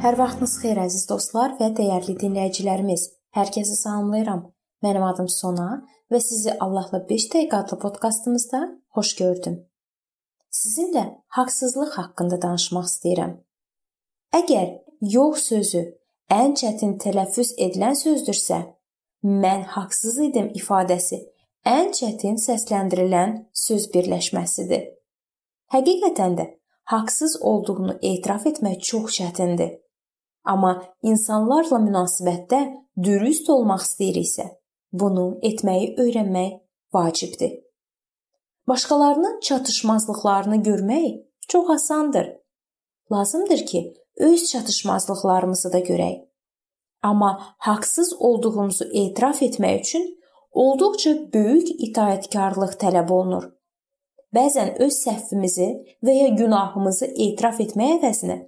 Hər vaxtınız xeyir əziz dostlar və dəyərli dinləyicilərimiz. Hər kəsi salamlayıram. Mənim adım Sona və sizi Allahla 5 dəqiqə adlı podkastımızda xoş gördüm. Sizinlə haqsızlıq haqqında danışmaq istəyirəm. Əgər yox sözü ən çətin tələffüz edilən sözdürsə, mən haqsız idim ifadəsi ən çətin səsləndirilən söz birləşməsidir. Həqiqətən də haqsız olduğunu etiraf etmək çox çətindir. Amma insanlarla münasibətdə dürüst olmaq istəyiriksə, bunu etməyi öyrənmək vacibdir. Başqalarının çatışmazlıqlarını görmək çox asandır. Lazımdır ki, öz çatışmazlıqlarımızı da görək. Amma haqsız olduğumuzu etiraf etmək üçün olduqca böyük itaatkarlıq tələb olunur. Bəzən öz səhvimizi və ya günahımızı etiraf etmək əvəzinə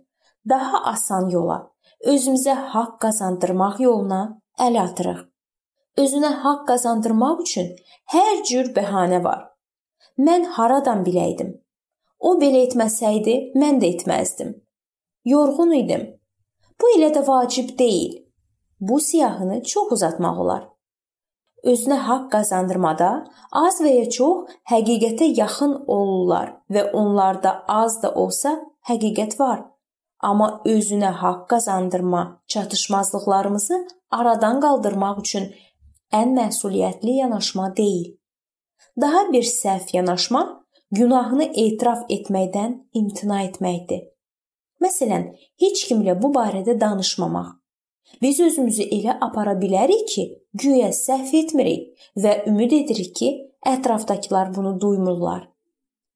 daha asan yola özümüzə haqq qazandırmaq yoluna əl atırıq. Özünə haqq qazandırmaq üçün hər cür bəhanə var. Mən haradan biləydim? O belə etməsəydi, mən də etməzdim. Yorğun idim. Bu elə də vacib deyil. Bu siyahını çox uzatmaq olar. Özünə haqq qazandırmada az və ya çox həqiqətə yaxın olurlar və onlarda az da olsa həqiqət var. Amma özünə haqq qazandırma, çatışmazlıqlarımızı aradan qaldırmaq üçün ən məsuliyyətli yanaşma deyil. Daha bir səhv yanaşma günahını etiraf etməkdən imtina etməkdir. Məsələn, heç kimlə bu barədə danışmamaq. Biz özümüzü elə apara bilərik ki, güya səhv etmirik və ümid edirik ki, ətrafdakılar bunu duymurlar.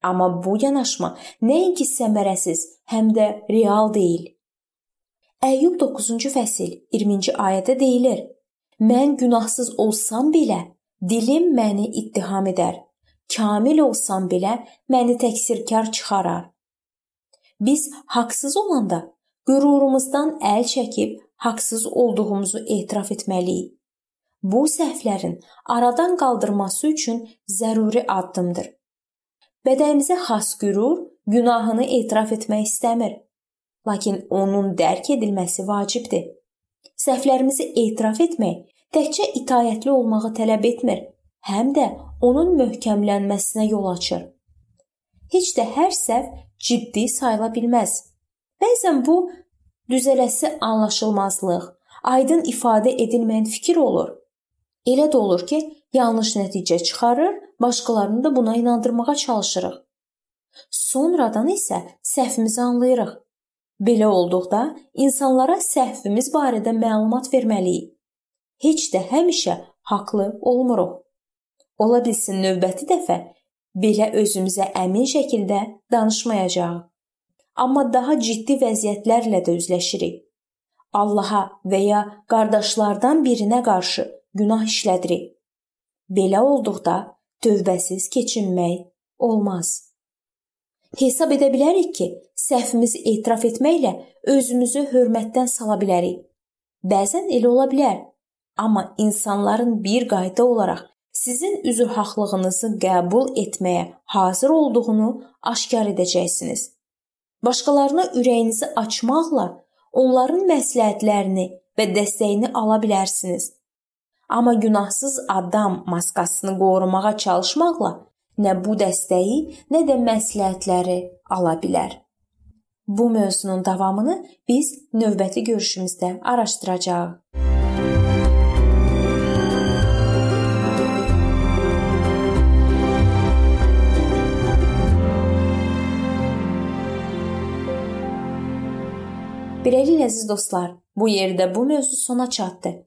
Amma bu yanaşma nəinki səmərəsiz, həm də real deyil. Əyyub 9-cu fəsil 20-ci ayədə deyilir: Mən günahsız olsam belə, dilim məni ittiham edər. Kamil olsam belə, məni təqsirkar çıxarar. Biz haqsız olanda qürurumuzdan əl çəkib haqsız olduğumuzu etiraf etməliyik. Bu səhvlərin aradan qaldırması üçün zəruri addımdır. Bədənimizə xas qürur günahını etiraf etmək istəmir. Lakin onun dərk edilməsi vacibdir. Səhvlərimizi etiraf etmək təkcə itayətli olmağı tələb etmir, həm də onun möhkəmlənməsinə yol açır. Heç də hər səhv ciddi sayıla bilməz. Bəzən bu düzələsi anlaşılmazlıq, aydın ifadə edilməyən fikir olur. Elə də olur ki, yanlış nəticə çıxarır, başqalarını da buna inandırmağa çalışırıq. Sonradan isə səhvimizi anlayırıq. Belə olduqda insanlara səhvimiz barədə məlumat verməliyik. Heç də həmişə haqlı olmuruq. Ola bilsin növbəti dəfə belə özümüzə əmin şəkildə danışmayacağıq. Amma daha ciddi vəziyyətlərlə də üzləşirik. Allaha və ya qardaşlardan birinə qarşı günah işlədirik. Belə olduqda tövbəsiz keçinmək olmaz. Hesab edə bilərik ki, səhvimizi etiraf etməklə özümüzü hörmətdən sala bilərik. Bəzən elə ola bilər. Amma insanların bir qayda olaraq sizin üzr haqlığınızı qəbul etməyə hazır olduğunu aşkar edəcəksiniz. Başqalarına ürəyinizi açmaqla onların məsləhətlərini və dəstəyini ala bilərsiniz. Amma günahsız adam maskasını qorumağa çalışmaqla nə bu dəstəyi, nə də məsləhətləri ala bilər. Bu mövzunun davamını biz növbəti görüşümüzdə araşdıracağıq. Beləliklə əziz dostlar, bu yerdə bu mövzu sona çatdı.